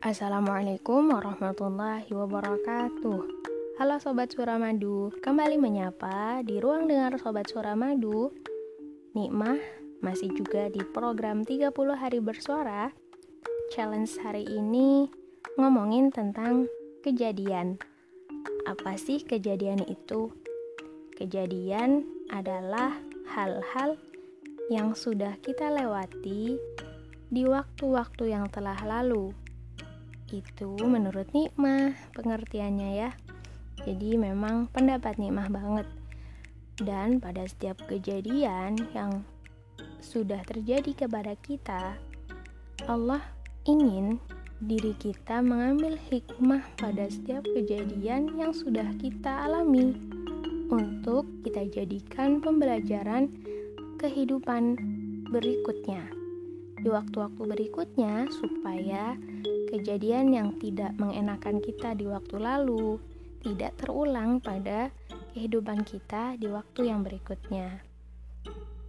Assalamualaikum warahmatullahi wabarakatuh. Halo Sobat Suramadu Kembali menyapa di ruang dengar Sobat Suramadu. Nikmah masih juga di program 30 hari bersuara. Challenge hari ini ngomongin tentang kejadian. Apa sih kejadian itu? Kejadian adalah hal-hal yang sudah kita lewati di waktu-waktu yang telah lalu itu menurut nikmah pengertiannya ya. Jadi memang pendapat nikmah banget. Dan pada setiap kejadian yang sudah terjadi kepada kita, Allah ingin diri kita mengambil hikmah pada setiap kejadian yang sudah kita alami untuk kita jadikan pembelajaran kehidupan berikutnya di waktu-waktu berikutnya supaya kejadian yang tidak mengenakan kita di waktu lalu tidak terulang pada kehidupan kita di waktu yang berikutnya.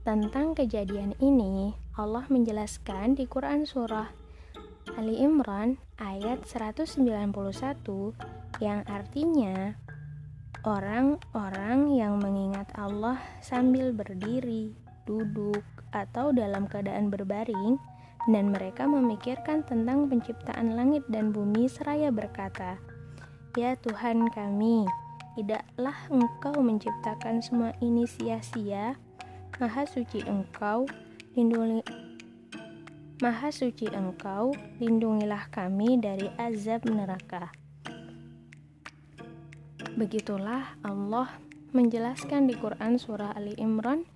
Tentang kejadian ini, Allah menjelaskan di Quran Surah Ali Imran ayat 191 yang artinya orang-orang yang mengingat Allah sambil berdiri, duduk, atau dalam keadaan berbaring dan mereka memikirkan tentang penciptaan langit dan bumi seraya berkata, "Ya Tuhan kami, tidaklah Engkau menciptakan semua ini sia-sia. Maha suci Engkau, lindungi Maha suci Engkau, lindungilah kami dari azab neraka." Begitulah Allah menjelaskan di Quran surah Ali Imran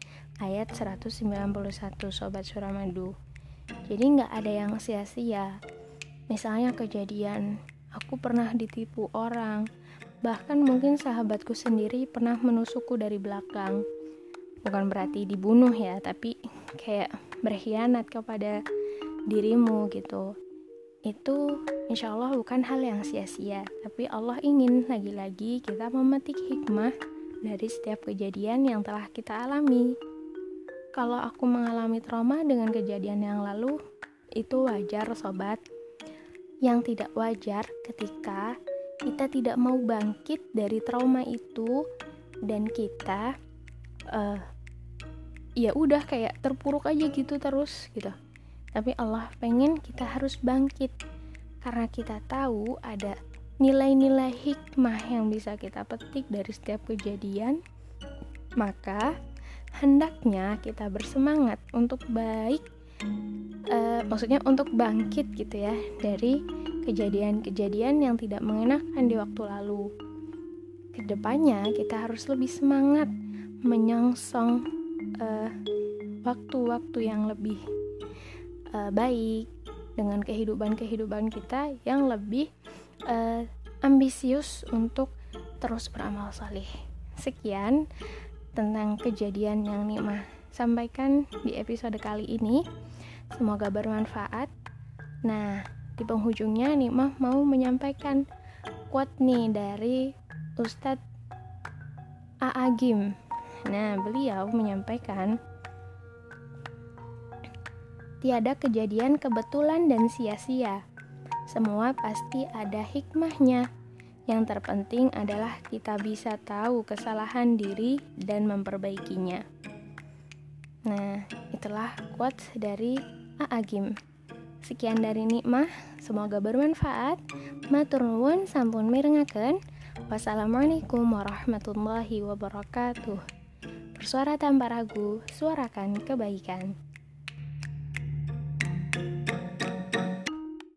ayat 191 Sobat Suramadu. Jadi nggak ada yang sia-sia. Misalnya kejadian, aku pernah ditipu orang, bahkan mungkin sahabatku sendiri pernah menusukku dari belakang. Bukan berarti dibunuh ya, tapi kayak berkhianat kepada dirimu gitu. Itu insya Allah bukan hal yang sia-sia, tapi Allah ingin lagi-lagi kita memetik hikmah dari setiap kejadian yang telah kita alami kalau aku mengalami trauma dengan kejadian yang lalu, itu wajar, sobat. Yang tidak wajar ketika kita tidak mau bangkit dari trauma itu dan kita uh, ya udah kayak terpuruk aja gitu terus gitu. Tapi Allah pengen kita harus bangkit karena kita tahu ada nilai-nilai hikmah yang bisa kita petik dari setiap kejadian. Maka hendaknya kita bersemangat untuk baik uh, maksudnya untuk bangkit gitu ya dari kejadian-kejadian yang tidak mengenakan di waktu lalu ke depannya kita harus lebih semangat menyongsong uh, waktu-waktu yang lebih uh, baik dengan kehidupan-kehidupan kita yang lebih uh, ambisius untuk terus beramal saleh. Sekian tentang kejadian yang Nikmah sampaikan di episode kali ini. Semoga bermanfaat. Nah, di penghujungnya Nikmah mau menyampaikan quote nih dari Ustadz Aagim. Nah, beliau menyampaikan Tiada kejadian kebetulan dan sia-sia. Semua pasti ada hikmahnya. Yang terpenting adalah kita bisa tahu kesalahan diri dan memperbaikinya. Nah, itulah quotes dari Aagim. Sekian dari Nikmah, semoga bermanfaat. Matur nuwun sampun mirengaken. Wassalamualaikum warahmatullahi wabarakatuh. Bersuara tanpa ragu, suarakan kebaikan.